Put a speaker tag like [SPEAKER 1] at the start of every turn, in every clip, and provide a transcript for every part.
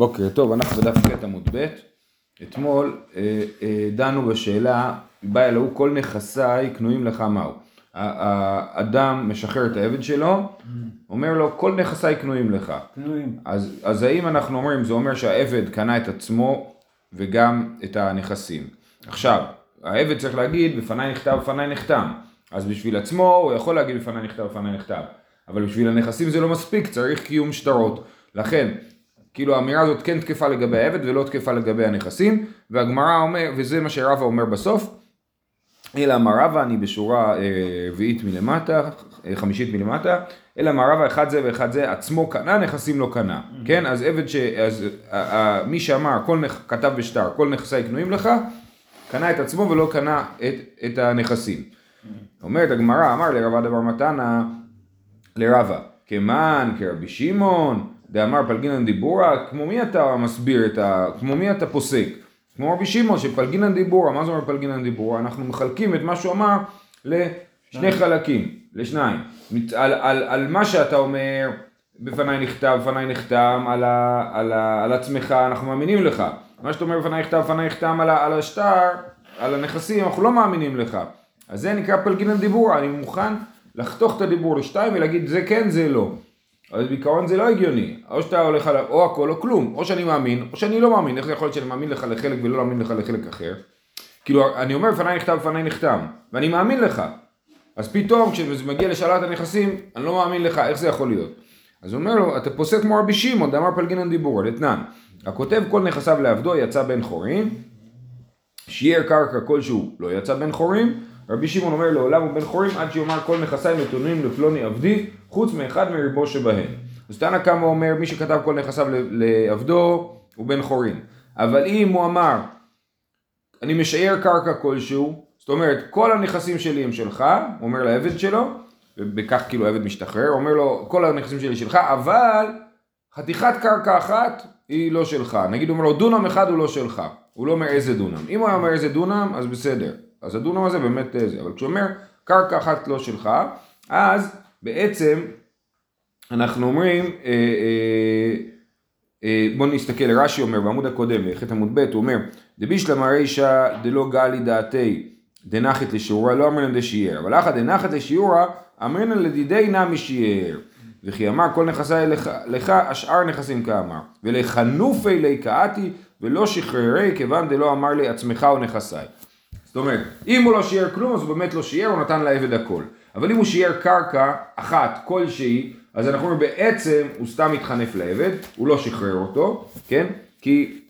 [SPEAKER 1] בוקר טוב, אנחנו בדף קטע עמוד ב'. אתמול אה, אה, דנו בשאלה, בא אלוהו כל נכסיי קנויים לך מהו. האדם משחרר את העבד שלו, אומר לו כל נכסיי קנויים לך.
[SPEAKER 2] קנויים.
[SPEAKER 1] אז, אז האם אנחנו אומרים, זה אומר שהעבד קנה את עצמו וגם את הנכסים. עכשיו, העבד צריך להגיד, בפניי נכתב, בפניי נחתם. אז בשביל עצמו הוא יכול להגיד בפניי נכתב, בפניי נכתב. אבל בשביל הנכסים זה לא מספיק, צריך קיום שטרות. לכן, כאילו האמירה הזאת כן תקפה לגבי העבד ולא תקפה לגבי הנכסים, והגמרא אומר, וזה מה שרבא אומר בסוף, אלא אמר רבא, אני בשורה אה, רביעית מלמטה, אה, חמישית מלמטה, אלא אמר רבא אחד זה ואחד זה, עצמו קנה, נכסים לא קנה, כן? אז עבד ש... אז אה, מי שאמר, כל נכ... כתב בשטר, כל נכסיי קנויים לך, קנה את עצמו ולא קנה את, את הנכסים. אומרת הגמרא, אמר לרבא דבר מתנה, לרבא, כמן, כרבי שמעון, דאמר פלגינן דיבורה, כמו מי אתה מסביר את ה... כמו מי אתה פוסק? כמו רבי שמעון שפלגינן דיבורה, מה זה אומר פלגינן דיבורה? אנחנו מחלקים את מה שהוא אמר לשני חלקים, לשניים. על, על, על מה שאתה אומר, בפניי נכתב, בפניי נחתם, על, ה, על, ה, על עצמך, אנחנו מאמינים לך. מה שאתה אומר בפניי נכתב, בפניי נחתם על, על השטר, על הנכסים, אנחנו לא מאמינים לך. אז זה נקרא פלגינן דיבורה, אני מוכן לחתוך את הדיבור לשתיים ולהגיד זה כן, זה לא. אז בעיקרון זה לא הגיוני, או שאתה הולך על או הכל או כלום, או שאני מאמין, או שאני לא מאמין, איך זה יכול להיות שאני מאמין לך לחלק ולא מאמין לך לחלק אחר? כאילו, אני אומר לפניי נכתב, לפניי נחתם, ואני מאמין לך, אז פתאום כשזה מגיע לשאלת הנכסים, אני לא מאמין לך, איך זה יכול להיות? אז הוא אומר לו, אתה פוסק כמו רבי שמעון, דאמר פלגינן דיבור, לתנן, הכותב כל נכסיו לעבדו יצא בן חורין, שיער קרקע כלשהו לא יצא בן חורים, רבי שמעון אומר לעולם הוא בן חורים עד שיאמר כל נכסיי נתונים לפלוני עבדי חוץ מאחד מריבו שבהם. אז תנא קמא אומר מי שכתב כל נכסיו לעבדו הוא בן חורין. אבל אם הוא אמר אני משער קרקע כלשהו, זאת אומרת כל הנכסים שלי הם שלך, הוא אומר לעבד שלו, ובכך כאילו העבד משתחרר, הוא אומר לו כל הנכסים שלי שלך, אבל חתיכת קרקע אחת היא לא שלך. נגיד הוא אומר לו דונם אחד הוא לא שלך, הוא לא אומר איזה דונם. אם הוא היה אומר איזה דונם אז בסדר. אז הדונם הזה באמת אה, זה, אבל כשהוא אומר קרקע אחת לא שלך, אז בעצם אנחנו אומרים, אה, אה, אה, בואו נסתכל, רש"י אומר בעמוד הקודם, בחטא עמוד ב', הוא אומר, דבישלמה רישא דלא גלי דעתי דנחת לשיעורה, לא אמרינן דשיער, אבל אחא דנחת לשיעורה, אמרינן לדידי נמי שיער. וכי אמר כל נכסי לך, לך השאר נכסים כאמר, ולחנופי לי קאתי ולא שחררי כיוון דלא אמר לי עצמך ונכסיי. זאת אומרת, אם הוא לא שיער כלום, אז הוא באמת לא שיער, הוא נתן לעבד הכל. אבל אם הוא שיער קרקע אחת כלשהי, אז אנחנו אומרים בעצם הוא סתם התחנף לעבד, הוא לא שחרר אותו, כן? כי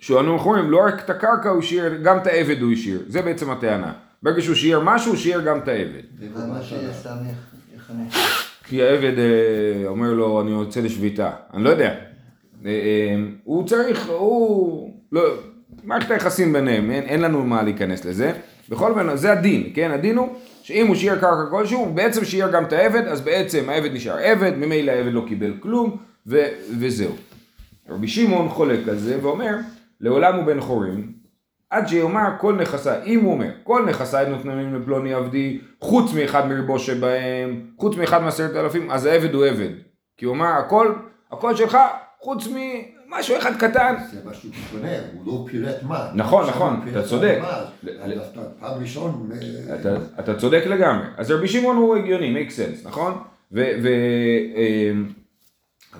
[SPEAKER 1] שאנו אומרים, לא רק את הקרקע הוא שיער, גם את העבד הוא השאיר. זה בעצם הטענה. ברגע שהוא שיער משהו, הוא שיער גם את העבד. כי העבד אה, אומר לו, אני יוצא לשביתה. אני לא יודע. אה, אה, הוא צריך, הוא... לא, מערכת היחסים ביניהם, אין, אין לנו מה להיכנס לזה. בכל אופן, זה הדין, כן? הדין הוא שאם הוא שיער קרקע כלשהו, בעצם שיער גם את העבד, אז בעצם העבד נשאר עבד, ממילא העבד לא קיבל כלום, ו, וזהו. רבי שמעון חולק על זה ואומר, לעולם הוא בן חורים, עד שיאמר כל נכסיי, אם הוא אומר, כל נכסיי נותנים לפלוני עבדי, חוץ מאחד מריבו שבהם, חוץ מאחד מעשרת אלפים, אז העבד הוא עבד. כי הוא אומר, הכל, הכל שלך, חוץ ממשהו אחד קטן.
[SPEAKER 3] זה משהו שונה, הוא לא פירט מה.
[SPEAKER 1] נכון, נכון, אתה צודק.
[SPEAKER 3] פעם ראשון...
[SPEAKER 1] אתה צודק לגמרי. אז רבי שמעון הוא הגיוני, make sense, נכון?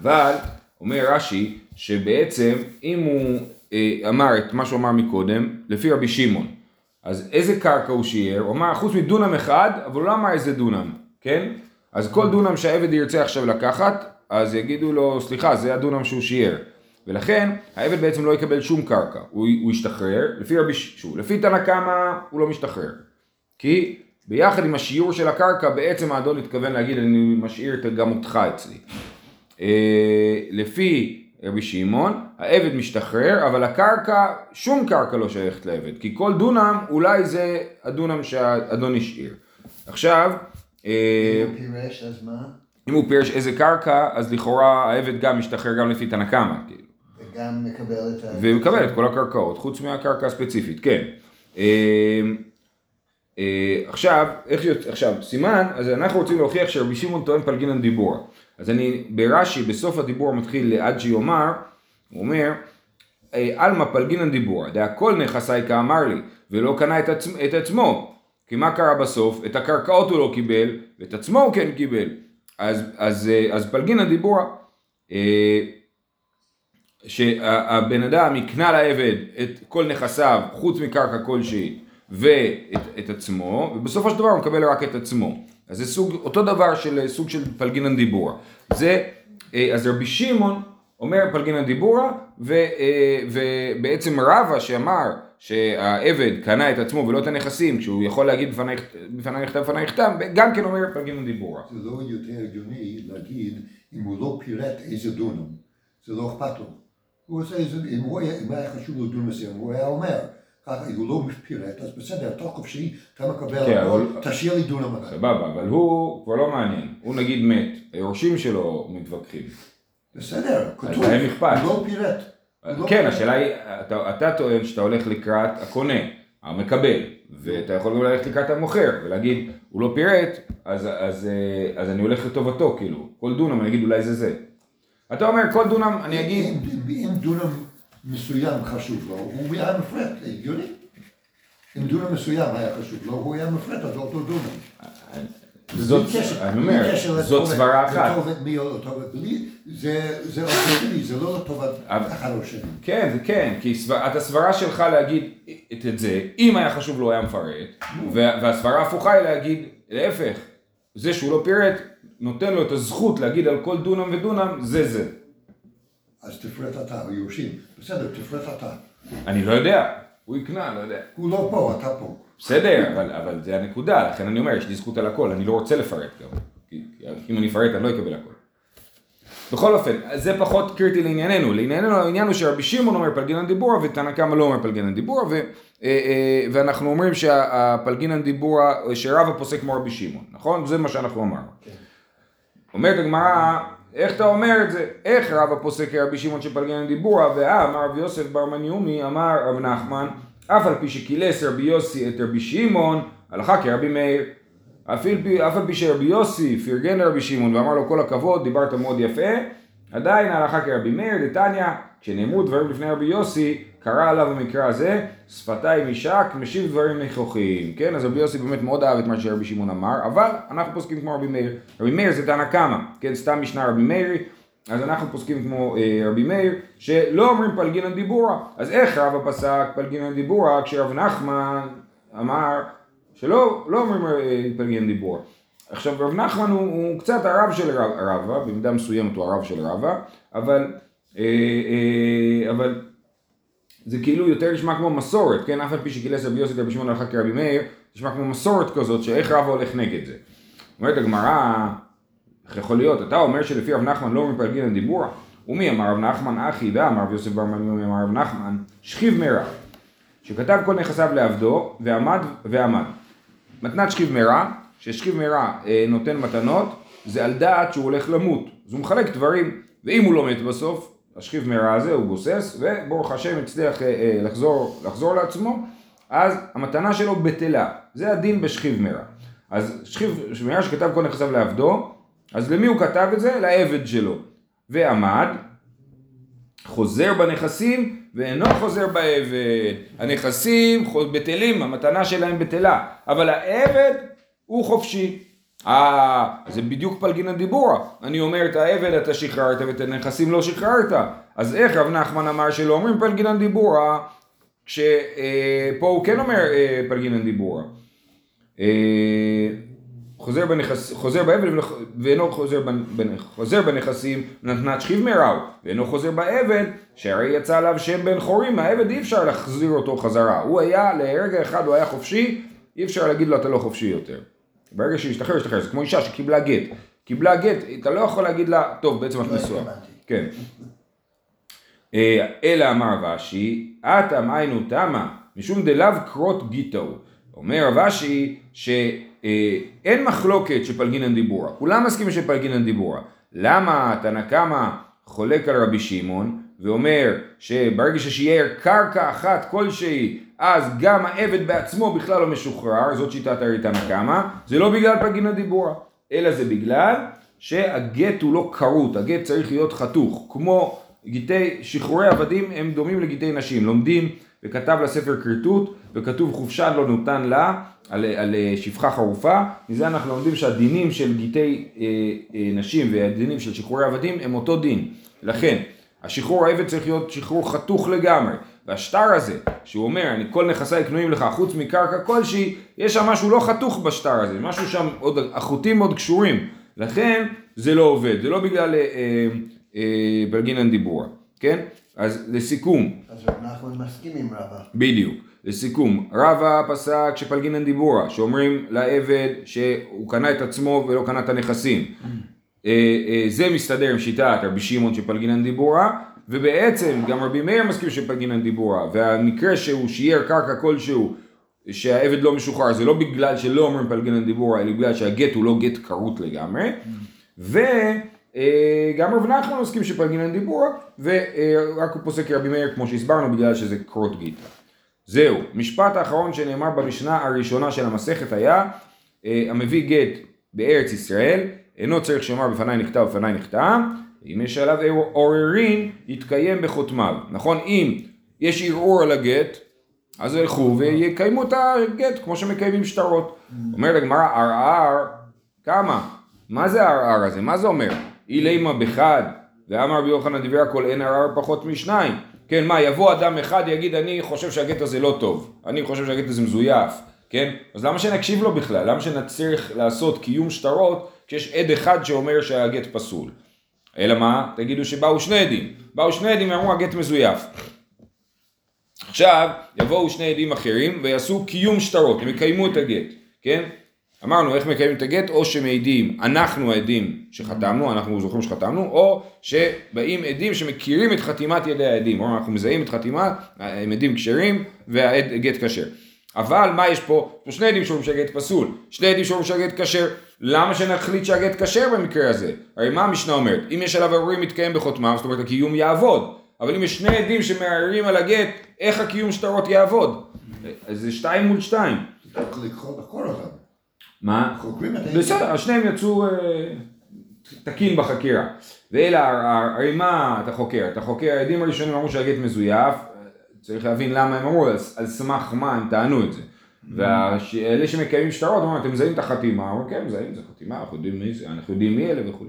[SPEAKER 1] אבל, אומר רש"י, שבעצם אם הוא אמר את מה שהוא אמר מקודם, לפי רבי שמעון, אז איזה קרקע הוא שיער? הוא אמר חוץ מדונם אחד, אבל הוא לא אמר איזה דונם, כן? אז כל דונם שהעבד ירצה עכשיו לקחת, אז יגידו לו, סליחה, זה הדונם שהוא שיער. ולכן, העבד בעצם לא יקבל שום קרקע, הוא, הוא ישתחרר, לפי רבי שוב, לפי תנא קמא הוא לא משתחרר. כי ביחד עם השיעור של הקרקע, בעצם האדון התכוון להגיד, אני משאיר גם אותך אצלי. אה, לפי רבי שמעון, העבד משתחרר, אבל הקרקע, שום קרקע לא שייכת לעבד, כי כל דונם, אולי זה הדונם שהאדון השאיר. עכשיו,
[SPEAKER 2] אם הוא פירש, אז מה?
[SPEAKER 1] אם הוא פירש איזה קרקע, אז לכאורה העבד גם משתחרר גם לפי תנא קמא.
[SPEAKER 2] וגם מקבל את ה...
[SPEAKER 1] ומקבל את כל הקרקעות, חוץ מהקרקע הספציפית, כן. עכשיו, איך יוצא, עכשיו, סימן, אז אנחנו רוצים להוכיח שרבי שמעון טוען פלגינן דיבורה. אז אני, ברש"י, בסוף הדיבור מתחיל עד שיאמר, הוא אומר, אה, עלמא פלגינן דיבור, דהכל נכסי כאמר לי, ולא קנה את, עצ... את עצמו. כי מה קרה בסוף? את הקרקעות הוא לא קיבל, ואת עצמו הוא כן קיבל. אז, אז, אה, אז פלגינן דיבור, אה, שהבן אדם יקנה לעבד את כל נכסיו, חוץ מקרקע כלשהי, ואת את עצמו, ובסופו של דבר הוא מקבל רק את עצמו. אז זה סוג, אותו דבר של סוג של פלגינן דיבורה. זה, אז רבי שמעון אומר פלגינן דיבורה, ו, ובעצם רבא שאמר שהעבד קנה את עצמו ולא את הנכסים, כשהוא יכול להגיד בפניי נכתב בפניי נכתב, גם כן אומר פלגינן דיבורה.
[SPEAKER 3] זה לא יותר הגיוני להגיד אם הוא לא פירט איזה דונם, זה לא אכפת לו. הוא עושה איזה, אם הוא היה, אם היה חשוב לו דונם מסוים, הוא היה אומר. ככה, אם הוא לא פירט, אז בסדר, אתה חופשי, אתה מקבל
[SPEAKER 1] כן, אבל-
[SPEAKER 3] תשאיר לי דונם אחד.
[SPEAKER 1] סבבה, אבל הוא כבר לא מעניין. הוא נגיד מת, היורשים שלו מתווכחים.
[SPEAKER 3] בסדר, כתוב,
[SPEAKER 1] להם אכפת.
[SPEAKER 3] הוא לא פירט. לא
[SPEAKER 1] כן. השאלה היא, אתה, אתה טוען שאתה הולך לקראת הקונה, המקבל, ואתה יכול גם ללכת לקראת המוכר, ולהגיד, הוא לא פירט, אז, אז, אה, אז אני הולך לטובתו, כאילו, כל דונם, אני אגיד אולי זה זה. אתה אומר, כל דונם, אני אגיד,
[SPEAKER 3] דונם מסוים חשוב לו, הוא היה מפרט, הגיוני. אם דונם מסוים היה חשוב לו, הוא היה מפרט על אותו דונם.
[SPEAKER 1] זאת,
[SPEAKER 3] בלי
[SPEAKER 1] אני
[SPEAKER 3] בלי
[SPEAKER 1] אומר, זאת סברה אחת.
[SPEAKER 3] לטובת מי או לטובת מי, זה אופטימי, זה לא לטובת אחד או שני.
[SPEAKER 1] כן, כן, כי את הסברה שלך להגיד את, זה, אם היה חשוב לו היה מפרט, וה- והסברה ההפוכה היא להגיד, להפך, זה שהוא לא פירט, נותן לו את הזכות להגיד על כל דונם ודונם, זה זה.
[SPEAKER 3] אז תפרט אתה, היורשים. בסדר, תפרט אתה.
[SPEAKER 1] אני לא יודע, הוא יקנה, לא יודע.
[SPEAKER 3] הוא לא פה, אתה פה.
[SPEAKER 1] בסדר, אבל, אבל זה הנקודה, לכן אני אומר, יש לי זכות על הכל, אני לא רוצה לפרט גם. כי, אם אני אפרט אני לא אקבל הכל. בכל אופן, אז זה פחות קריטי לענייננו. לענייננו העניין הוא שרבי שמעון אומר פלגינן דיבורה ותנא קמא לא אומר פלגינן דיבורה ו, אה, אה, ואנחנו אומרים שהפלגינן דיבורה, שרבא פוסק כמו רבי שמעון, נכון? זה מה שאנחנו אמרנו. אומרת הגמרא, איך אתה אומר את זה? איך רבא פוסק כרבי שמעון שפלגינן דיבורה, ואמר רבי יוסף בר מניומי, אמר רב נחמן, אף על פי שקילס רבי יוסי את רבי שמעון, הלכה כרבי מאיר. אף על פי, פי שרבי יוסי פרגן לרבי שמעון ואמר לו כל הכבוד, דיברת מאוד יפה, עדיין ההלכה כרבי מאיר, דתניא, כשנאמרו דברים לפני רבי יוסי, קרא עליו המקרא הזה, שפתיים יישק, משיב דברים נכוחים, כן? אז רבי יוסי באמת מאוד אהב את מה שרבי שמעון אמר, אבל אנחנו פוסקים כמו רבי מאיר. רבי מאיר זה תנא קמא, כן? סתם משנה רבי מאירי, אז אנחנו פוסקים כמו אה, רבי מאיר, שלא אומרים פלגינן דיבורה. אז איך רבא פסק פלגינן דיבורה, כשרב נחמן אמר שלא לא אומרים אה, פלגינן דיבורה. עכשיו רב נחמן הוא, הוא קצת הרב של רב- רבא, במידה מסוימת הוא הרב של רבא, אבל, אה, אה, אבל זה כאילו יותר נשמע כמו מסורת, כן? אף על פי שגילס רבי יוסי רבי שמעון הלכה כרבי מאיר, נשמע כמו מסורת כזאת, שאיך רבא הולך נגד זה. אומרת הגמרא, איך יכול להיות? אתה אומר שלפי רב נחמן לא מפלגין דיבורה? ומי אמר רב נחמן אחי ואמר רב יוסף בר מניומי אמר רב נחמן שכיב מרע שכתב כל נכסיו לעבדו ועמד ועמד מתנת שכיב מרע ששכיב מרע אה, נותן מתנות זה על דעת שהוא הולך למות אז הוא מחלק דברים ואם הוא לא מת בסוף השכיב מרע הזה הוא גוסס וברוך השם הצליח אה, אה, לחזור, לחזור לעצמו אז המתנה שלו בטלה זה הדין בשכיב מרע אז שכיב מרע שכתב כל נכסיו לעבדו אז למי הוא כתב את זה? לעבד שלו ועמד חוזר בנכסים ואינו חוזר בעבד. הנכסים בטלים, המתנה שלהם בטלה, אבל העבד הוא חופשי. אה, זה בדיוק פלגינן דיבורה. אני אומר את העבד אתה שחררת ואת הנכסים לא שחררת. אז איך רב נחמן אמר שלא אומרים פלגינן דיבורה, כשפה הוא כן אומר אה, פלגינן דיבורה. אה, חוזר, בנכס, חוזר בעבד ואינו חוזר, בנ- בנ- חוזר בנכסים נתנת שכיב מרעו ואינו חוזר בעבד שהרי יצא עליו שם בן חורים מהעבד אי אפשר להחזיר אותו חזרה הוא היה לרגע אחד הוא היה חופשי אי אפשר להגיד לו אתה לא חופשי יותר ברגע שהשתחרר השתחרר זה כמו אישה שקיבלה גט קיבלה גט אתה לא יכול להגיד לה טוב בעצם את
[SPEAKER 2] לא
[SPEAKER 1] נשואה. כן אה, אלא אמר רבשי, אטם היינו תמה, משום דלאו קרות גיטו. אומר רבשי שאין מחלוקת שפלגינן דיבורה, כולם מסכימים שפלגינן דיבורה. למה תנא קמא חולק על רבי שמעון ואומר שברגע ששיער קרקע אחת כלשהי אז גם העבד בעצמו בכלל לא משוחרר, זאת שיטת הרי תנא קמא, זה לא בגלל פלגינן דיבורה, אלא זה בגלל שהגט הוא לא כרות, הגט צריך להיות חתוך, כמו גיטי, שחרורי עבדים הם דומים לגיטי נשים, לומדים וכתב לה ספר כריתות וכתוב חופשה לא נותן לה על, על אה, שפחה חרופה, מזה אנחנו לומדים שהדינים של גיטי אה, אה, נשים והדינים של שחרורי עבדים הם אותו דין, לכן השחרור העבד צריך להיות שחרור חתוך לגמרי, והשטר הזה, שהוא אומר, אני כל נכסיי קנויים לך חוץ מקרקע כלשהי, יש שם משהו לא חתוך בשטר הזה, משהו שם, עוד, החוטים עוד קשורים, לכן זה לא עובד, זה לא בגלל אה, אה, אה, בלגינן דיבורה, כן? אז לסיכום,
[SPEAKER 2] אז רב נחמן מסכים עם רבא.
[SPEAKER 1] בדיוק, לסיכום, רבא פסק שפלגינן דיבורה, שאומרים לעבד שהוא קנה את עצמו ולא קנה את הנכסים. אה, אה, זה מסתדר עם שיטת רבי שמעון שפלגינן דיבורה, ובעצם גם רבי מאיר מסכים שפלגינן דיבורה, והמקרה שהוא שיער קרקע כלשהו, שהעבד לא משוחרר, זה לא בגלל שלא אומרים פלגינן דיבורה, אלא בגלל שהגט הוא לא גט כרות לגמרי, וגם רב נחמן מסכים שפלגינן דיבורה, ורק הוא פוסק כרבי מאיר כמו שהסברנו, בגלל שזה קרות גיטה. זהו, משפט האחרון שנאמר במשנה הראשונה של המסכת היה, אה, המביא גט בארץ ישראל, אינו צריך שיאמר בפניי נכתב בפניי נחתם, אם יש עליו עוררין, יתקיים בחותמיו. נכון? אם יש ערעור על הגט, אז ילכו ויקיימו את הגט כמו שמקיימים שטרות. אומרת הגמרא, ערער, כמה? מה זה הערער הזה? מה זה אומר? אילימה בחד, ואמר רבי יוחנן דברי הכל אין ערער פחות משניים. כן, מה, יבוא אדם אחד יגיד אני חושב שהגט הזה לא טוב, אני חושב שהגט הזה מזויף, כן? אז למה שנקשיב לו בכלל? למה שנצליח לעשות קיום שטרות כשיש עד אחד שאומר שהגט פסול? אלא מה? תגידו שבאו שני עדים. באו שני עדים ואמרו הגט מזויף. עכשיו יבואו שני עדים אחרים ויעשו קיום שטרות, הם יקיימו את הגט, כן? אמרנו איך מקיימים את הגט, או שמעידים, אנחנו העדים שחתמנו, אנחנו זוכרים שחתמנו, או שבאים עדים שמכירים את חתימת ידי העדים, או אנחנו מזהים את חתימה, הם עדים כשרים והגט כשר. אבל מה יש פה? יש פה שני עדים שאומרים שהגט פסול, שני עדים שאומרים שהגט כשר, למה שנחליט שהגט כשר במקרה הזה? הרי מה המשנה אומרת? אם יש עליו ערעורים מתקיים בחותמם, זאת אומרת הקיום יעבוד, אבל אם יש שני עדים שמערערים על הגט, איך הקיום שטרות יעבוד? אז זה שתיים מול שתיים.
[SPEAKER 3] צריך.
[SPEAKER 1] מה?
[SPEAKER 3] חוקרים את
[SPEAKER 1] בסדר, שניהם יצאו אה, תקין בחקירה. ואלה, הרי מה אתה חוקר? אתה חוקר, העדים הראשונים אמרו שהגט מזויף, צריך להבין למה הם אמרו, על, סמך מה הם טענו את זה. ואלה שמקיימים שטרות, אומרים, אתם מזהים את החתימה, אומרים, כן, מזהים את החתימה, אנחנו יודעים מי זה, אנחנו יודעים מי אלה וכו'.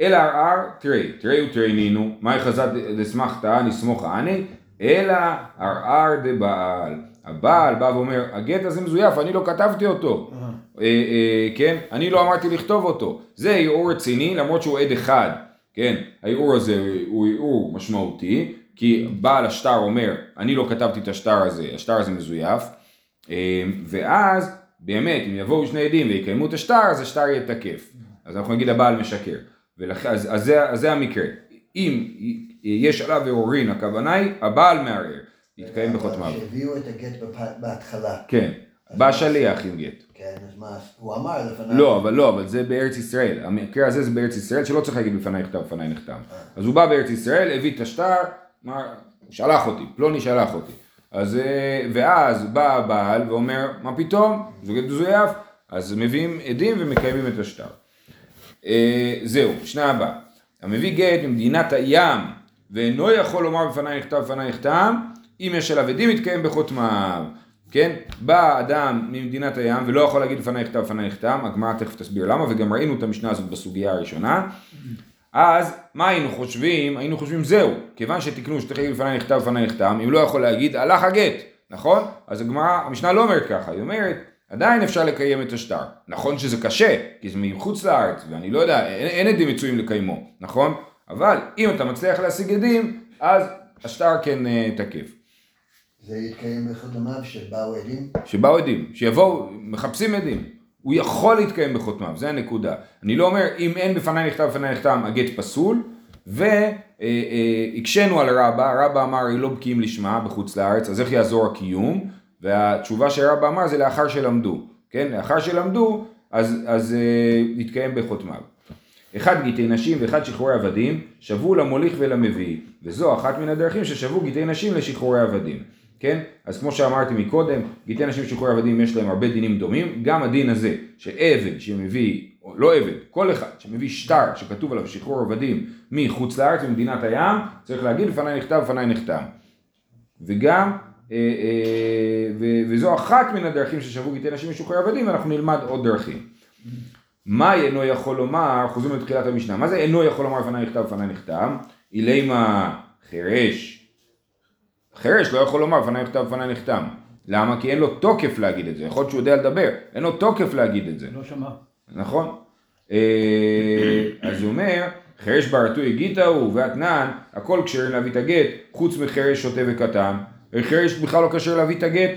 [SPEAKER 1] אלא ערער, תראי, תראי ותראי נינו, מהי חזת דסמכתא נסמוך אני, אלא ערער דבעל. הבעל בא ואומר, הגט הזה מזויף, אני לא כתבתי אותו. אה, אה, כן? אני לא אמרתי לכתוב אותו. זה ערעור רציני, למרות שהוא עד אחד. כן? הערעור הזה הוא ערעור משמעותי, כי בעל השטר אומר, אני לא כתבתי את השטר הזה, השטר הזה מזויף. אה, ואז, באמת, אם יבואו שני עדים ויקיימו את השטר, אז השטר יהיה תקף. אז אנחנו נגיד הבעל משקר. ולכ... אז, אז, זה, אז זה המקרה. אם יש עליו ערעורין, הכוונה היא, הבעל מערער. יתקיים בחותמיו.
[SPEAKER 2] שהביאו את הגט בהתחלה.
[SPEAKER 1] כן, בא שליח עם גט.
[SPEAKER 2] כן, אז מה, הוא אמר לפניו.
[SPEAKER 1] לא, אבל לא, אבל זה בארץ ישראל. המקרה הזה זה בארץ ישראל, שלא צריך להגיד בפניי נכתב, בפניי נחתם. אז הוא בא בארץ ישראל, הביא את השטר, הוא שלח אותי, פלוני שלח אותי. אז, אה, ואז בא הבעל ואומר, מה פתאום, זה מזויף, אז מביאים עדים ומקיימים את השטר. אה, זהו, משנה הבאה. המביא גט ממדינת הים ואינו יכול לומר בפניי נכתב, בפניי נחתם, אם יש עליו עדים יתקיים בחותמיו. כן? בא אדם ממדינת הים ולא יכול להגיד לפניי נכתב, בפניי נחתם, הגמרא תכף תסביר למה, וגם ראינו את המשנה הזאת בסוגיה הראשונה. אז מה היינו חושבים? היינו חושבים זהו, כיוון שתיקנו שתכף לפניי נכתב, בפניי נחתם, אם לא יכול להגיד הלך הגט, נכון? אז הגמרא, המשנה לא אומרת ככה, היא אומרת עדיין אפשר לקיים את השטר. נכון שזה קשה, כי זה מחוץ לארץ, ואני לא יודע, אין, אין עדים מצויים לקיימו, נכון? אבל אם אתה מצליח להשיג עדים, אז השטר כן uh, תקף.
[SPEAKER 2] זה יתקיים בחותמיו שבאו עדים.
[SPEAKER 1] שבאו עדים, שיבואו, מחפשים עדים. הוא יכול להתקיים בחותמיו, זה הנקודה. אני לא אומר, אם אין בפניי נכתב בפניי נחתם, הגט פסול, והקשינו על רבא, רבא אמר, לא בקיאים לשמה בחוץ לארץ, אז איך יעזור הקיום? והתשובה שרבא אמר זה לאחר שלמדו, כן? לאחר שלמדו, אז, אז אה, יתקיים בחותמיו. אחד גיטי נשים ואחד שחרורי עבדים, שבו למוליך ולמביא, וזו אחת מן הדרכים ששבו גיטי נשים לשחרורי עבדים, כן? אז כמו שאמרתי מקודם, גיטי נשים ושחרורי עבדים יש להם הרבה דינים דומים, גם הדין הזה, שעבד שמביא או לא עבד, כל אחד שמביא שטר שכתוב עליו שחרור עבדים מחוץ לארץ ממדינת הים, צריך להגיד לפניי נכתב, לפניי נחתם. וגם, אה, אה, וזו אחת מן הדרכים ששבו גיטי נשים משוחררי עבדים, ואנחנו נלמד עוד דרכים. מה אינו יכול לומר, חוזרים לתחילת המשנה, מה זה אינו יכול לומר לפניי נכתב, לפניי נחתם? אילמה חירש. חירש לא יכול לומר לפניי נכתב, לפניי נחתם. למה? כי אין לו תוקף להגיד את זה, יכול להיות שהוא יודע לדבר, אין לו תוקף להגיד את זה.
[SPEAKER 4] לא שמע.
[SPEAKER 1] נכון? אה, אז הוא אומר, חירש ברטוי הגיתה הוא ואתנן, הכל כשרים להביא את הגט, חוץ מחירש שוטה וקטן, וחירש בכלל לא כשר להביא את הגט,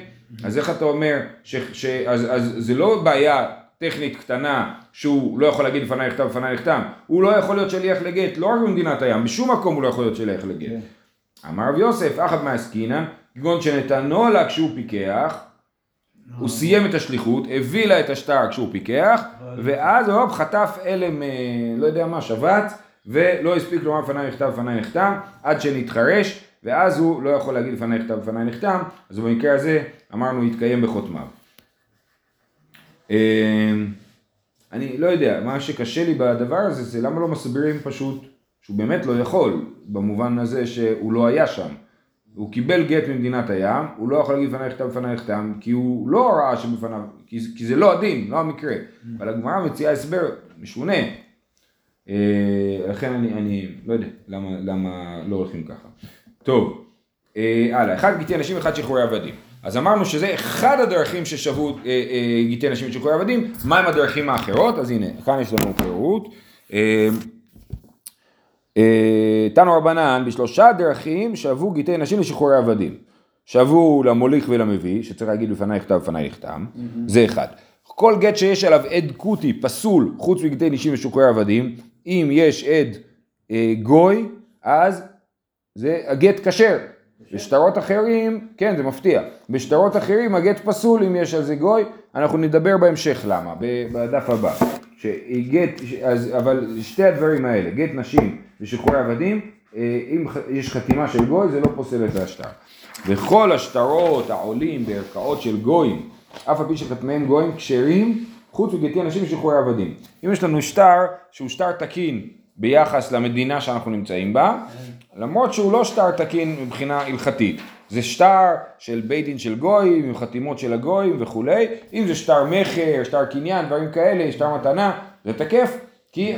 [SPEAKER 1] אז איך אתה אומר, ש, ש, אז, אז זה לא בעיה טכנית קטנה שהוא לא יכול להגיד לפניי נכתב לפניי נחתם, הוא לא יכול להיות שליח לגט, לא רק במדינת הים, בשום מקום הוא לא יכול להיות שליח לגט. אמר רב יוסף, אחת מעסקינן, כגון שנתנו לה כשהוא פיקח, הוא סיים את השליחות, הביא לה את השטר כשהוא פיקח, ואז הופ, חטף אלם, אה, לא יודע מה, שבץ, ולא הספיק לומר לפניי נכתב, לפניי נחתם, עד שנתחרש, ואז הוא לא יכול להגיד לפניי נכתב, לפניי נחתם, אז במקרה הזה אמרנו יתקיים בחותמיו. אה, אני לא יודע, מה שקשה לי בדבר הזה זה למה לא מסבירים פשוט שהוא באמת לא יכול, במובן הזה שהוא לא היה שם. הוא קיבל גט ממדינת הים, הוא לא יכול להגיד לפניי נכתב לפניי נחתם, כי הוא לא ראה שבפניו, כי, כי זה לא הדין, לא המקרה. אבל הגמרא מציעה הסבר משונה. אה, לכן אני, אני לא יודע למה, למה לא הולכים ככה. טוב, אה, הלאה, אחד גיטי אנשים, אחד שחרורי עבדים. אז אמרנו שזה אחד הדרכים ששבו אה, אה, גיטי אנשים ושחרורי עבדים, מהם הדרכים האחרות? אז הנה, כאן יש לנו פירוט. אה, תנו רבנן בשלושה דרכים שבו גיטי נשים לשחרורי עבדים. שבו למוליך ולמביא, שצריך להגיד לפניי נכתב לפניי נחתם, זה אחד. כל גט שיש עליו עד קוטי פסול חוץ מגיטי נשים ושחרורי עבדים, אם יש עד אה, גוי, אז זה הגט כשר. בשטרות אחרים, כן זה מפתיע, בשטרות אחרים הגט פסול אם יש על זה גוי, אנחנו נדבר בהמשך למה, בדף הבא. שגט, אז, אבל שתי הדברים האלה, גט נשים ושחרורי עבדים, אה, אם יש חתימה של גוי זה לא פוסל את השטר. וכל השטרות העולים בערכאות של גויים, אף על פי שחתמיהם גויים כשרים, חוץ מגטי אנשים ושחרורי עבדים. אם יש לנו שטר שהוא שטר תקין ביחס למדינה שאנחנו נמצאים בה, למרות שהוא לא שטר תקין מבחינה הלכתית. זה שטר של בית דין של גויים, עם חתימות של הגויים וכולי. אם זה שטר מכר, שטר קניין, דברים כאלה, שטר מתנה, זה תקף. כי?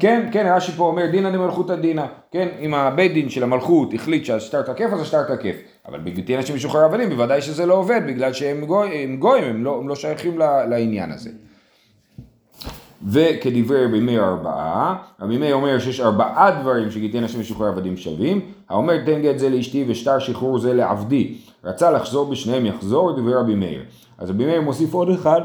[SPEAKER 1] כן, כן, רש"י פה אומר דינא דמלכותא דינא, כן, אם הבית דין של המלכות החליט שהשטר תקף, אז השטר תקף. אבל בגלל אנשים משוחררי עבדים, בוודאי שזה לא עובד, בגלל שהם גוי, הם גויים, הם לא, הם לא שייכים ל- לעניין הזה. וכדברי רבי מאיר ארבעה, רבי מאיר אומר שיש ארבעה דברים שגיטי נשים משוחררי עבדים שווים, האומר תן גט זה לאשתי ושטר שחרור זה לעבדי, רצה לחזור בשניהם יחזור, דברי רבי מאיר. אז רבי מאיר מוסיף עוד אחד,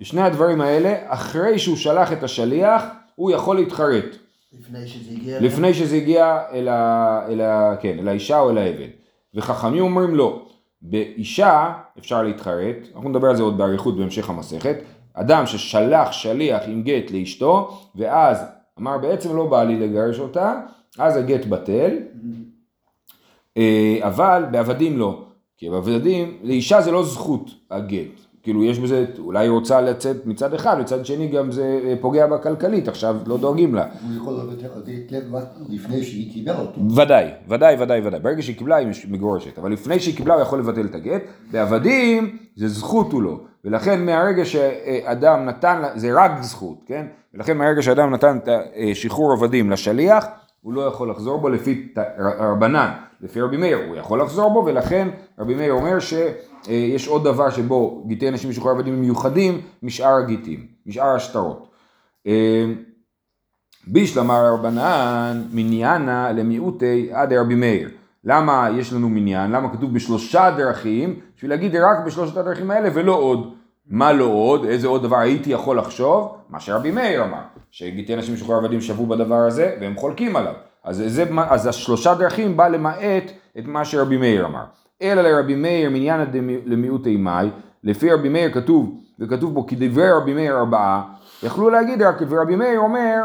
[SPEAKER 1] ששני הדברים האלה, אחרי שהוא שלח את השליח, הוא יכול להתחרט,
[SPEAKER 2] לפני שזה הגיע...
[SPEAKER 1] לפני שזה הגיע אל, ה, אל, ה, כן, אל האישה או אל העבד. וחכמים אומרים לא. באישה אפשר להתחרט, אנחנו נדבר על זה עוד באריכות בהמשך המסכת. אדם ששלח שליח עם גט לאשתו, ואז אמר בעצם לא בא לי לגרש אותה, אז הגט בטל. אה, אבל בעבדים לא. כי בעבדים, לאישה זה לא זכות הגט. כאילו יש בזה, אולי היא רוצה לצאת מצד אחד, מצד שני גם זה אה, פוגע בה כלכלית, עכשיו לא דואגים לה.
[SPEAKER 3] הוא יכול גט לבד לפני שהיא קיבל אותו.
[SPEAKER 1] ודאי, ודאי, ודאי, ודאי. ברגע שהיא קיבלה היא מגורשת, אבל לפני שהיא קיבלה הוא יכול לבטל את הגט. בעבדים זה זכות הוא לא, ולכן מהרגע שאדם נתן, זה רק זכות, כן? ולכן מהרגע שאדם נתן את השחרור עבדים לשליח, הוא לא יכול לחזור בו לפי רבנן, לפי רבי מאיר, הוא יכול לחזור בו, ולכן רבי מאיר אומר שיש עוד דבר שבו גיטי אנשים משוחררי עבדים הם מיוחדים משאר הגיטים, משאר השטרות. אה, בישלמה רבנן מניינה למיעוטי עד רבי מאיר. למה יש לנו מניין? למה כתוב בשלושה דרכים? בשביל להגיד רק בשלושת הדרכים האלה ולא עוד. מה לא עוד? איזה עוד דבר הייתי יכול לחשוב? מה שרבי מאיר אמר. שגיטי אנשים משוחררי עבדים שבו בדבר הזה והם חולקים עליו. אז, זה, אז השלושה דרכים בא למעט את מה שרבי מאיר אמר. אלא לרבי מאיר דמי- למיעוטי מאי. לפי רבי מאיר כתוב, וכתוב בו כדברי רבי מאיר ארבעה. יכלו להגיד רק ורבי מאיר אומר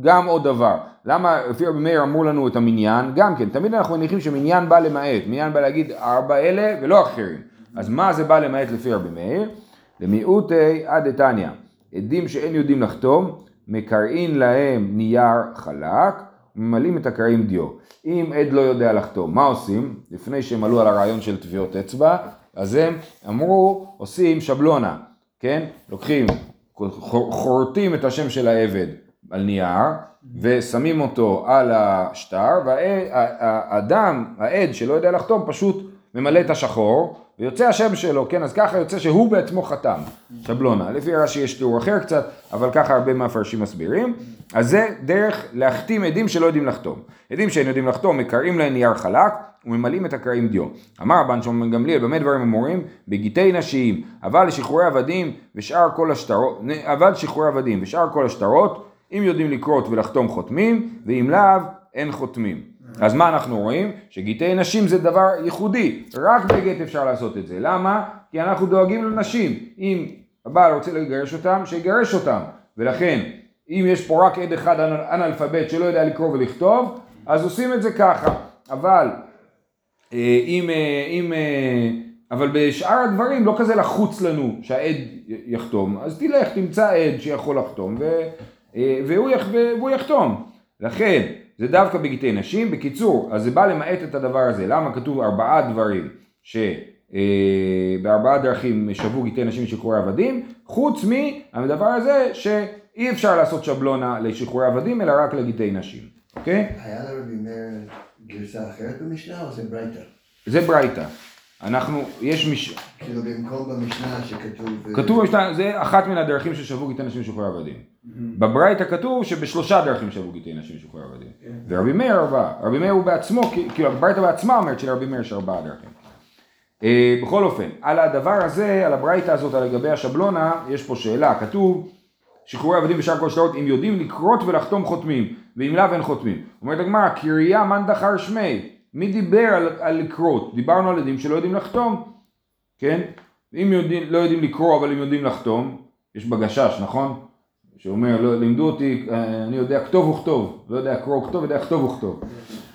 [SPEAKER 1] גם עוד דבר. למה לפי רבי מאיר אמרו לנו את המניין? גם כן, תמיד אנחנו מניחים שמניין בא למעט, מניין בא להגיד ארבע אלה ולא אחרים. אז מה זה בא למעט לפי רבי מאיר? למיעוטי עד דתניא. עדים שאין יודעים לחתום, מקרעין להם נייר חלק, ממלאים את הקרעים דיו. אם עד לא יודע לחתום, מה עושים? לפני שהם עלו על הרעיון של טביעות אצבע, אז הם אמרו, עושים שבלונה, כן? לוקחים, חורטים את השם של העבד על נייר, ושמים אותו על השטר, והאדם, העד שלא יודע לחתום, פשוט ממלא את השחור, ויוצא השם שלו, כן, אז ככה יוצא שהוא בעצמו חתם, שבלונה. לפי רש"י יש תיאור אחר קצת, אבל ככה הרבה מהפרשים מסבירים. אז זה דרך להחתים עדים שלא יודעים לחתום. עדים שאין יודעים לחתום, מקרעים להם נייר חלק, וממלאים את הקרעים דיו. אמר רבן שמעון גמליאל, במה דברים אמורים? בגיטי נשים, אבל לשחרורי עבדים ושאר כל השטרות, אבל שחרורי עבדים ושאר כל השטרות, אם יודעים לקרות ולחתום חותמים, ואם לאו, אין חותמים. אז מה אנחנו רואים? שגיטי נשים זה דבר ייחודי, רק בגט אפשר לעשות את זה. למה? כי אנחנו דואגים לנשים. אם הבעל רוצה לגרש אותם, שיגרש אותם. ולכן, אם יש פה רק עד אחד אנאלפבית שלא יודע לקרוא ולכתוב, אז עושים את זה ככה. אבל אה, אם, אה, אם, אה, אבל בשאר הדברים לא כזה לחוץ לנו שהעד יחתום, אז תלך תמצא עד שיכול לחתום ו, והוא, יח, והוא יחתום. לכן זה דווקא בגיטי נשים. בקיצור, אז זה בא למעט את הדבר הזה. למה כתוב ארבעה דברים שבארבעה דרכים שבו גיטי נשים לשחרורי עבדים, חוץ מהדבר הזה שאי אפשר לעשות שבלונה לשחרורי עבדים, אלא רק לגיטי נשים. אוקיי?
[SPEAKER 2] היה לרבי מאיר גרסה אחרת במשנה או זה ברייתא?
[SPEAKER 1] זה ברייתא. אנחנו, יש מש...
[SPEAKER 2] כאילו במקום במשנה שכתוב...
[SPEAKER 1] כתוב במשנה, זה אחת מן הדרכים ששבו גיטי נשים לשחרורי עבדים. בברייתא כתוב שבשלושה דרכים שבו גיטי נשים לשחרורי עבדים. ורבי מאיר ארבעה. רבי מאיר הוא בעצמו, כאילו הברייתא בעצמה אומרת שלרבי מאיר יש ארבעה דרכים. אה, בכל אופן, על הדבר הזה, על הברייתא הזאת, על לגבי השבלונה, יש פה שאלה, כתוב שחרורי עבדים בשאר כל שטרות, אם יודעים לקרות ולחתום חותמים, ואם לאו אין חותמים. אומרת הגמרא, קריה מאן דחר שמי, מי דיבר על, על לקרות? דיברנו על עדים שלא יודעים לחתום, כן? אם יודעים, לא יודעים לקרוא אבל הם יודעים לחתום, יש בגשש, נכון? שאומר, לא, לימדו אותי, אה, אני יודע כתוב וכתוב, לא יודע קרוא וכתוב, יודע כתוב וכתוב.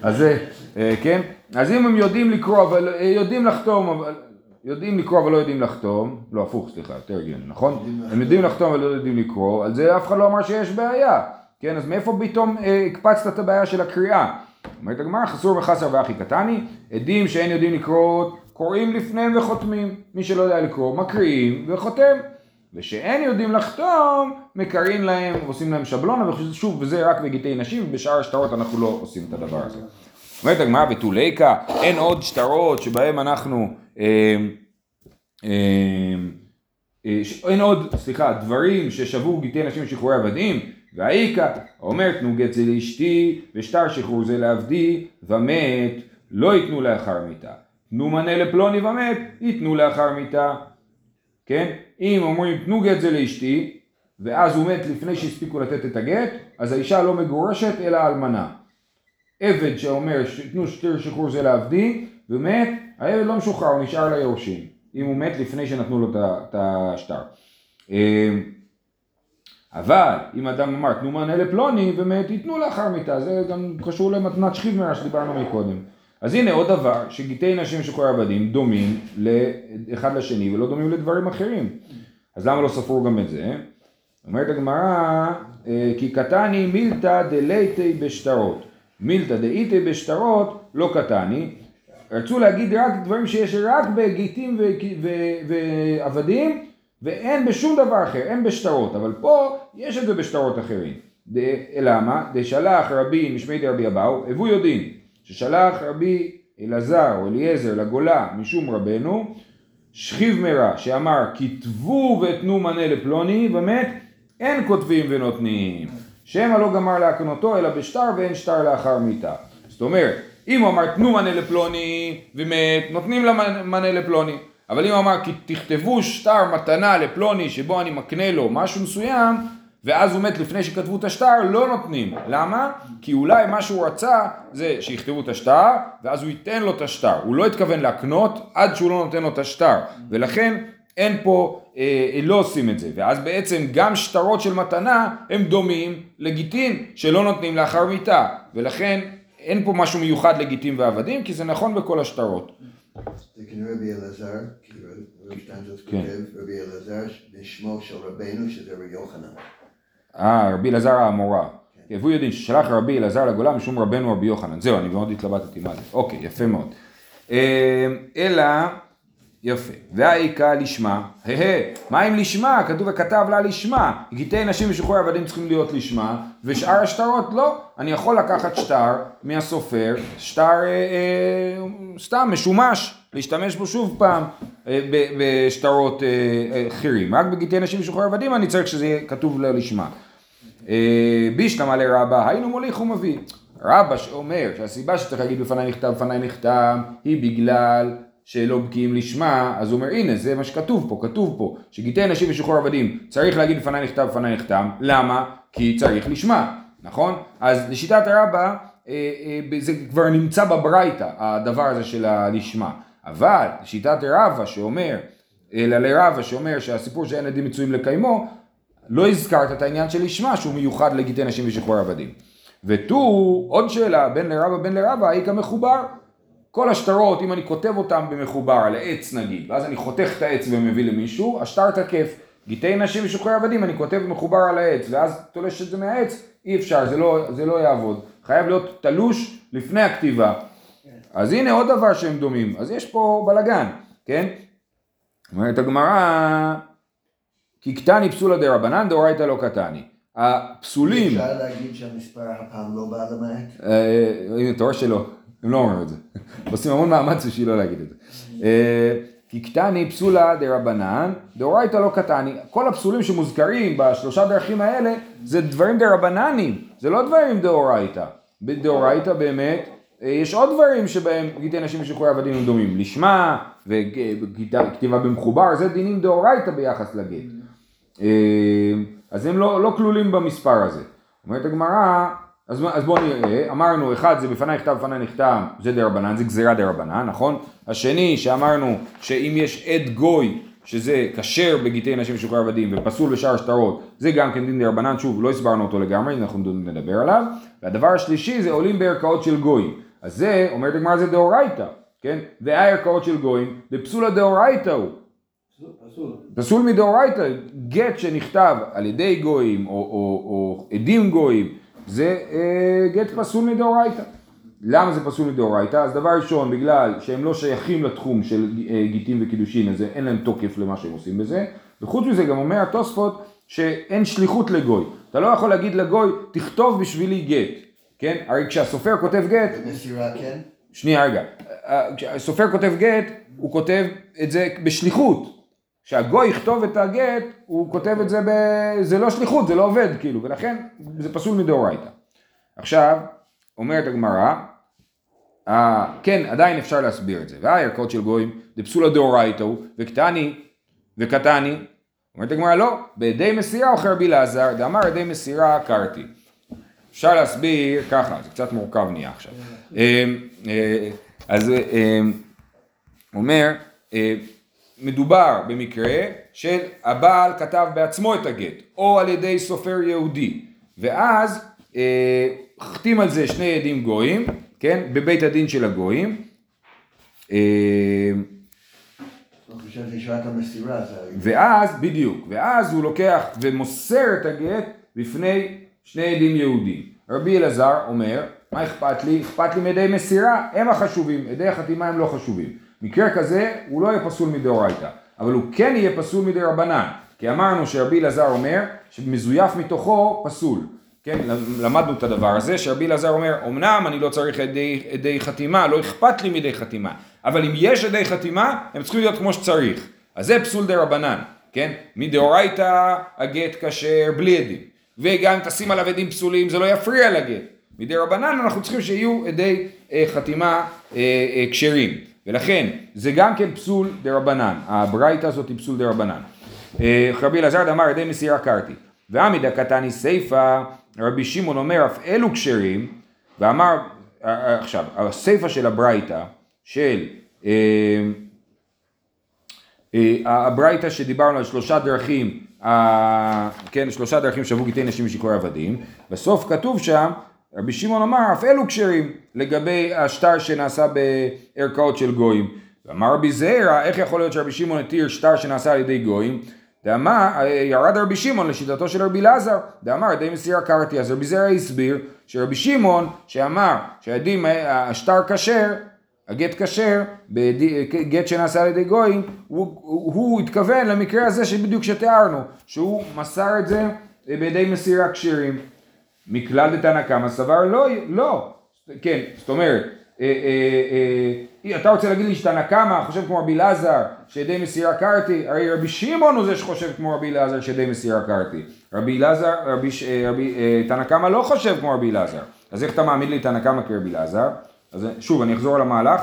[SPEAKER 1] אז זה, אה, כן? אז אם הם יודעים לקרוא, אבל אה, יודעים לחתום, אבל... יודעים לקרוא אבל לא יודעים לחתום, לא הפוך סליחה, יותר הגיוני, נכון? הם יודעים לחתום אבל לא יודעים לקרוא, על זה אף אחד לא אמר שיש בעיה, כן? אז מאיפה פתאום הקפצת את הבעיה של הקריאה? אומרת הגמרא, חסור וחסר ואחי קטני, עדים שאין יודעים לקרוא, קוראים לפניהם וחותמים. מי שלא יודע לקרוא, מקריאים וחותם. ושאין יודעים לחתום, מקרין להם, עושים להם שבלונה, ושוב, וזה רק בגיטי נשים, ובשאר השטרות אנחנו לא עושים את הדבר הזה. אומרת הגמרא בתוליקה, אין עוד שטרות שבהם אנחנו, אה, אה, אה, אין עוד, סליחה, דברים ששבו גיטי נשים שחרורי עבדים, והאיכא אומר תנו גט זה לאשתי ושטר שחרור זה לעבדי ומת לא ייתנו לאחר מיתה. תנו מנה לפלוני ומת ייתנו לאחר מיתה. כן? אם אומרים תנו גט זה לאשתי ואז הוא מת לפני שהספיקו לתת את הגט אז האישה לא מגורשת אלא אלמנה. עבד שאומר תנו שטר שחרור זה לעבדי ומת העבד לא משוחרר הוא נשאר ליורשים אם הוא מת לפני שנתנו לו את השטר. אבל אם אדם אמר תנו מענה לפלוני ומת ייתנו לאחר מיתה, זה גם קשור למתנת שכיב מרע שדיברנו מקודם. אז הנה עוד דבר, שגיטי נשים שחורי עבדים דומים אחד לשני ולא דומים לדברים אחרים. אז למה לא ספרו גם את זה? אומרת הגמרא, אה, כי קטני מילתא דלייטי בשטרות. מילתא דאיתי בשטרות לא קטני. רצו להגיד רק דברים שיש רק בגיטים ועבדים ואין בשום דבר אחר, אין בשטרות, אבל פה יש את זה בשטרות אחרים. למה? דשלח רבי משמי דרבי אבאו, הבו יודעים, ששלח רבי אלעזר או אליעזר לגולה משום רבנו, שכיב מרע שאמר כתבו ותנו מנה לפלוני ומת אין כותבים ונותנים שמא לא גמר להקנותו אלא בשטר ואין שטר לאחר מיתה זאת אומרת אם הוא אמר תנו מנה לפלוני ומת נותנים לה מנה לפלוני אבל אם הוא אמר כי תכתבו שטר מתנה לפלוני שבו אני מקנה לו משהו מסוים ואז הוא מת לפני שכתבו את השטר, לא נותנים. למה? כי אולי מה שהוא רצה זה שיכתבו את השטר, ואז הוא ייתן לו את השטר. הוא לא התכוון להקנות עד שהוא לא נותן לו את השטר. ולכן אין פה, אה, לא עושים את זה. ואז בעצם גם שטרות של מתנה הם דומים לגיטין שלא נותנים לאחר מיתה. ולכן אין פה משהו מיוחד לגיטין ועבדים, כי זה נכון בכל השטרות.
[SPEAKER 2] זה כנראה רבי אלעזר, כי רבי שטיינזרץ
[SPEAKER 1] כן.
[SPEAKER 2] כותב, רבי אלעזר בשמו של רבנו שזה רבי יוחנן.
[SPEAKER 1] אה, רבי אלעזר האמורה. הביאו יודעים ששלח רבי אלעזר לגולה משום רבנו רבי יוחנן. זהו, אני מאוד התלבטתי מה זה. אוקיי, יפה מאוד. אה, אלא, יפה. והאיכה לשמה, הא מה אם לשמה? כתוב וכתב לה לשמה. גיטי נשים ושחרור עבדים צריכים להיות לשמה, ושאר השטרות לא. אני יכול לקחת שטר מהסופר, שטר אה, אה, סתם משומש, להשתמש בו שוב פעם אה, בשטרות אה, אה, אחרים. רק בגיטי נשים ושחרור עבדים אני צריך שזה יהיה כתוב לה לשמה. אה, בישלמה לרבה, היינו מוליך ומביא. רבא שאומר שהסיבה שצריך להגיד בפניי נכתב, בפניי נכתב, היא בגלל שלא בקיאים לשמה, אז הוא אומר הנה זה מה שכתוב פה, כתוב פה, שגיטי נשים ושחרור עבדים צריך להגיד בפניי נכתב, בפניי נחתם, למה? כי צריך לשמה, נכון? אז לשיטת הרבה אה, אה, זה כבר נמצא בברייתא, הדבר הזה של הלשמה, אבל לשיטת רבא שאומר, אלא לרבא שאומר שהסיפור שאין עדים מצויים לקיימו, לא הזכרת את העניין של לשמה שהוא מיוחד לגיטי נשים ושחרור עבדים. ותו, עוד שאלה, בין לרבה בין לרבה, האי כמחובר. כל השטרות, אם אני כותב אותם במחובר על עץ נגיד, ואז אני חותך את העץ ומביא למישהו, השטר תקף. גיטי נשים ושחרור עבדים, אני כותב מחובר על העץ, ואז תולש את זה מהעץ, אי אפשר, זה לא, זה לא יעבוד. חייב להיות תלוש לפני הכתיבה. אז הנה עוד דבר שהם דומים, אז יש פה בלגן, כן? אומרת הגמרא, כי קטני פסולא דרבנן דאורייתא לא קטני. הפסולים,
[SPEAKER 2] אפשר להגיד שהמספר הפעם לא בא למעט?
[SPEAKER 1] אה, הנה אתה רואה שלא, הם לא אומרים את זה. עושים המון מאמץ בשביל לא להגיד את זה. אה, כי קטני פסולה דרבנן, דאורייתא לא קטני. כל הפסולים שמוזכרים בשלושה דרכים האלה זה דברים דרבננים, זה לא דברים דאורייתא. בדאורייתא באמת, אה, יש עוד דברים שבהם גיטי נשים ושחרורי עבדים הם דומים. לשמה וכתיבה במחובר, זה דינים דאורייתא ביחס לגט. אה, אז הם לא, לא כלולים במספר הזה. אומרת הגמרא, אז, אז בואו נראה, אמרנו אחד זה בפניי נכתב בפניי נחתם, זה דרבנן, זה גזירה דרבנן, נכון? השני שאמרנו שאם יש עד גוי שזה כשר בגיטי נשים ושוחרר עבדים ופסול בשאר שטרות, זה גם כן דין דרבנן, שוב לא הסברנו אותו לגמרי, אנחנו נדבר עליו. והדבר השלישי זה עולים בערכאות של גויים. אז זה, אומרת הגמרא זה דאורייתא, כן? והערכאות של גויים, בפסולה דאורייתא הוא. פסול מדאורייתא, גט שנכתב על ידי גויים או, או, או עדים גויים, זה אה, גט פסול מדאורייתא. למה זה פסול מדאורייתא? אז דבר ראשון, בגלל שהם לא שייכים לתחום של אה, גיטים וקידושין, אז אין להם תוקף למה שהם עושים בזה, וחוץ מזה גם אומר התוספות שאין שליחות לגוי. אתה לא יכול להגיד לגוי, תכתוב בשבילי גט, כן? הרי כשהסופר כותב גט,
[SPEAKER 2] במסירה כן?
[SPEAKER 1] שנייה רגע, כשהסופר כותב גט, הוא כותב את זה בשליחות. כשהגוי יכתוב את הגט, הוא כותב את זה ב... זה לא שליחות, זה לא עובד כאילו, ולכן זה פסול מדאורייתא. עכשיו, אומרת הגמרא, אה, כן, עדיין אפשר להסביר את זה. והערכות של גויים, דפסולה דאורייתא הוא, וקטני, וקטני. אומרת הגמרא, לא, בידי מסירה אוכל רבי אלעזר, דאמר ידי מסירה קרתי. אפשר להסביר ככה, זה קצת מורכב נהיה עכשיו. אה, אה, אז אה, אומר, אה, מדובר במקרה של הבעל כתב בעצמו את הגט, או על ידי סופר יהודי, ואז אה, החתים על זה שני עדים גויים, כן, בבית הדין של הגויים, אה. ואז, בדיוק, ואז הוא לוקח ומוסר את הגט בפני שני עדים יהודים. רבי אלעזר אומר, מה אכפת לי? אכפת לי מעדי מסירה, הם החשובים, עדי החתימה הם לא חשובים. מקרה כזה הוא לא יהיה פסול מדאורייתא, אבל הוא כן יהיה פסול מדי רבנן, כי אמרנו שרבי אלעזר אומר שמזויף מתוכו פסול. כן, למדנו את הדבר הזה, שרבי אלעזר אומר, אמנם אני לא צריך עדי, עדי חתימה, לא אכפת לי מדי חתימה, אבל אם יש עדי חתימה, הם צריכים להיות כמו שצריך. אז זה פסול דרבנן, כן? מדאורייתא הגט כשר בלי עדים. וגם אם תשים עליו עדים פסולים, זה לא יפריע לגט. מדרבנן אנחנו צריכים שיהיו עדי אה, חתימה אה, אה, כשרים. ולכן זה גם כן פסול דרבנן, הברייתא הזאת היא פסול דרבנן. אה, רבי אלעזר עדי מסירה כרתי. והא מדקתני סיפא, רבי שמעון אומר אף אלו כשרים, ואמר, אה, עכשיו, הסיפא של הברייתא, של אה, אה, הברייתא שדיברנו על שלושה דרכים, אה, כן, שלושה דרכים שבו גיטי נשים ושיכורי עבדים, בסוף כתוב שם, רבי שמעון אמר, אף אלו כשרים, לגבי השטר שנעשה בערכאות של גויים. אמר רבי זעירא, איך יכול להיות שרבי שמעון התיר שטר שנעשה על ידי גויים? דאמר, ירד רבי שמעון לשיטתו של רבי אלעזר, דאמר ידי מסירה קרתי, אז רבי זעירא הסביר שרבי שמעון שאמר שהעדים, השטר כשר, הגט כשר, בגט שנעשה על ידי גויים, הוא, הוא, הוא התכוון למקרה הזה שבדיוק שתיארנו, שהוא מסר את זה בידי מסירה כשרים. מכלל דתנא קמא סבר לא, לא, כן, זאת אומרת, אה, אה, אה, אתה רוצה להגיד לי שתנא קמא חושב כמו רבי אלעזר שידי מסירה קרתי, הרי רבי שמעון הוא זה שחושב כמו רבי אלעזר שידי מסירה קרתי. רבי אלעזר, רבי, רבי, תנא קמא לא חושב כמו רבי אלעזר. אז איך אתה מעמיד לי תנא קמא כרבי אלעזר? אז שוב, אני אחזור על המהלך.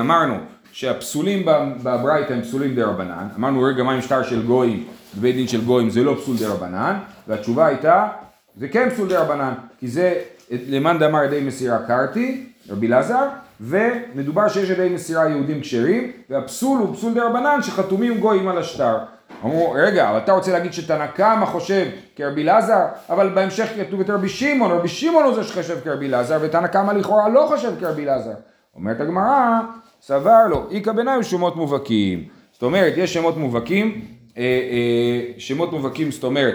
[SPEAKER 1] אמרנו שהפסולים בברייתא הם פסולים דרבנן. אמרנו רגע מה עם שטר של גויים, בבית דין של גויים זה לא פסול דרבנן. והתשובה הייתה, זה כן פסול דרבנן, כי זה למאן דאמר עדי מסירה כרתי, רבי אלעזר, ומדובר שיש עדי מסירה יהודים כשרים, והפסול הוא פסול דרבנן שחתומים גויים על השטר. אמרו, רגע, אבל אתה רוצה להגיד שתנא קמא חושב כרבי אלעזר, אבל בהמשך כתוב את רבי שמעון, רבי שמעון הוא זה שחושב כרבי אלעזר, ותנא קמא לכאורה לא חושב כרבי אלעזר. אומרת הגמרא, סבר לו, איכא ביניים שמות מובהקים. זאת אומרת, יש שמות מובהקים, אה, אה, שמות מובהקים, זאת אומרת,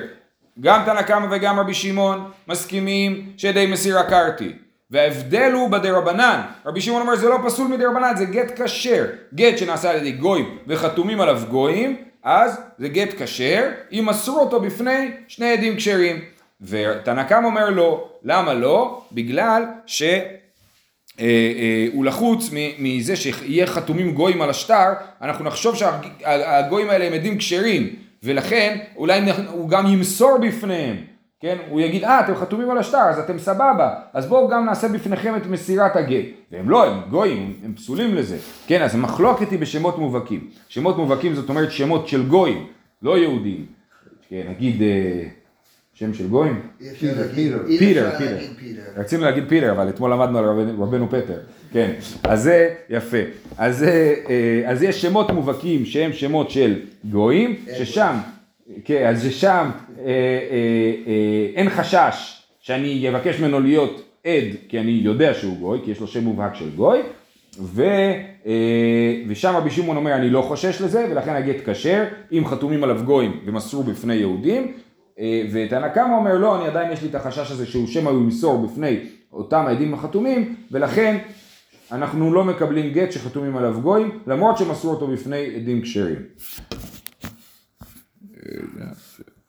[SPEAKER 1] גם תנא קמא וגם רבי שמעון מסכימים שידי מסירה קרתי. וההבדל הוא בדרבנן, רבי שמעון אומר זה לא פסול מדרבנן, זה גט כשר, גט שנעשה על ידי גויים וחתומים עליו גויים, אז זה גט כשר, אם מסרו אותו בפני שני עדים כשרים. ותנא קמא אומר לא, למה לא? בגלל ש... אה, אה, הוא לחוץ מזה שיהיה חתומים גויים על השטר, אנחנו נחשוב שהגויים האלה הם עדים כשרים, ולכן אולי הוא גם ימסור בפניהם, כן? הוא יגיד, אה, אתם חתומים על השטר, אז אתם סבבה, אז בואו גם נעשה בפניכם את מסירת הגט. והם לא, הם גויים, הם פסולים לזה. כן, אז המחלוקת היא בשמות מובהקים. שמות מובהקים זאת אומרת שמות של גויים, לא יהודים. כן, נגיד... אה, שם של גויים?
[SPEAKER 2] פיטר,
[SPEAKER 1] פיטר, פיטר. רצינו להגיד פיטר, אבל אתמול למדנו על רבנו פטר. כן, אז זה יפה. אז, אה, אז יש שמות מובהקים שהם שמות של גויים, ששם, כן, אז ששם אה, אה, אין חשש שאני אבקש ממנו להיות עד, כי אני יודע שהוא גוי, כי יש לו שם מובהק של גוי, ו, ושם רבי שמעון אומר אני לא חושש לזה ולכן הגט כשר אם חתומים עליו גויים ומסרו בפני יהודים ותנא קמא אומר לא אני עדיין יש לי את החשש הזה שהוא שמא הוא ימסור בפני אותם העדים החתומים ולכן אנחנו לא מקבלים גט שחתומים עליו גויים, למרות שמסרו אותו בפני עדים כשרים.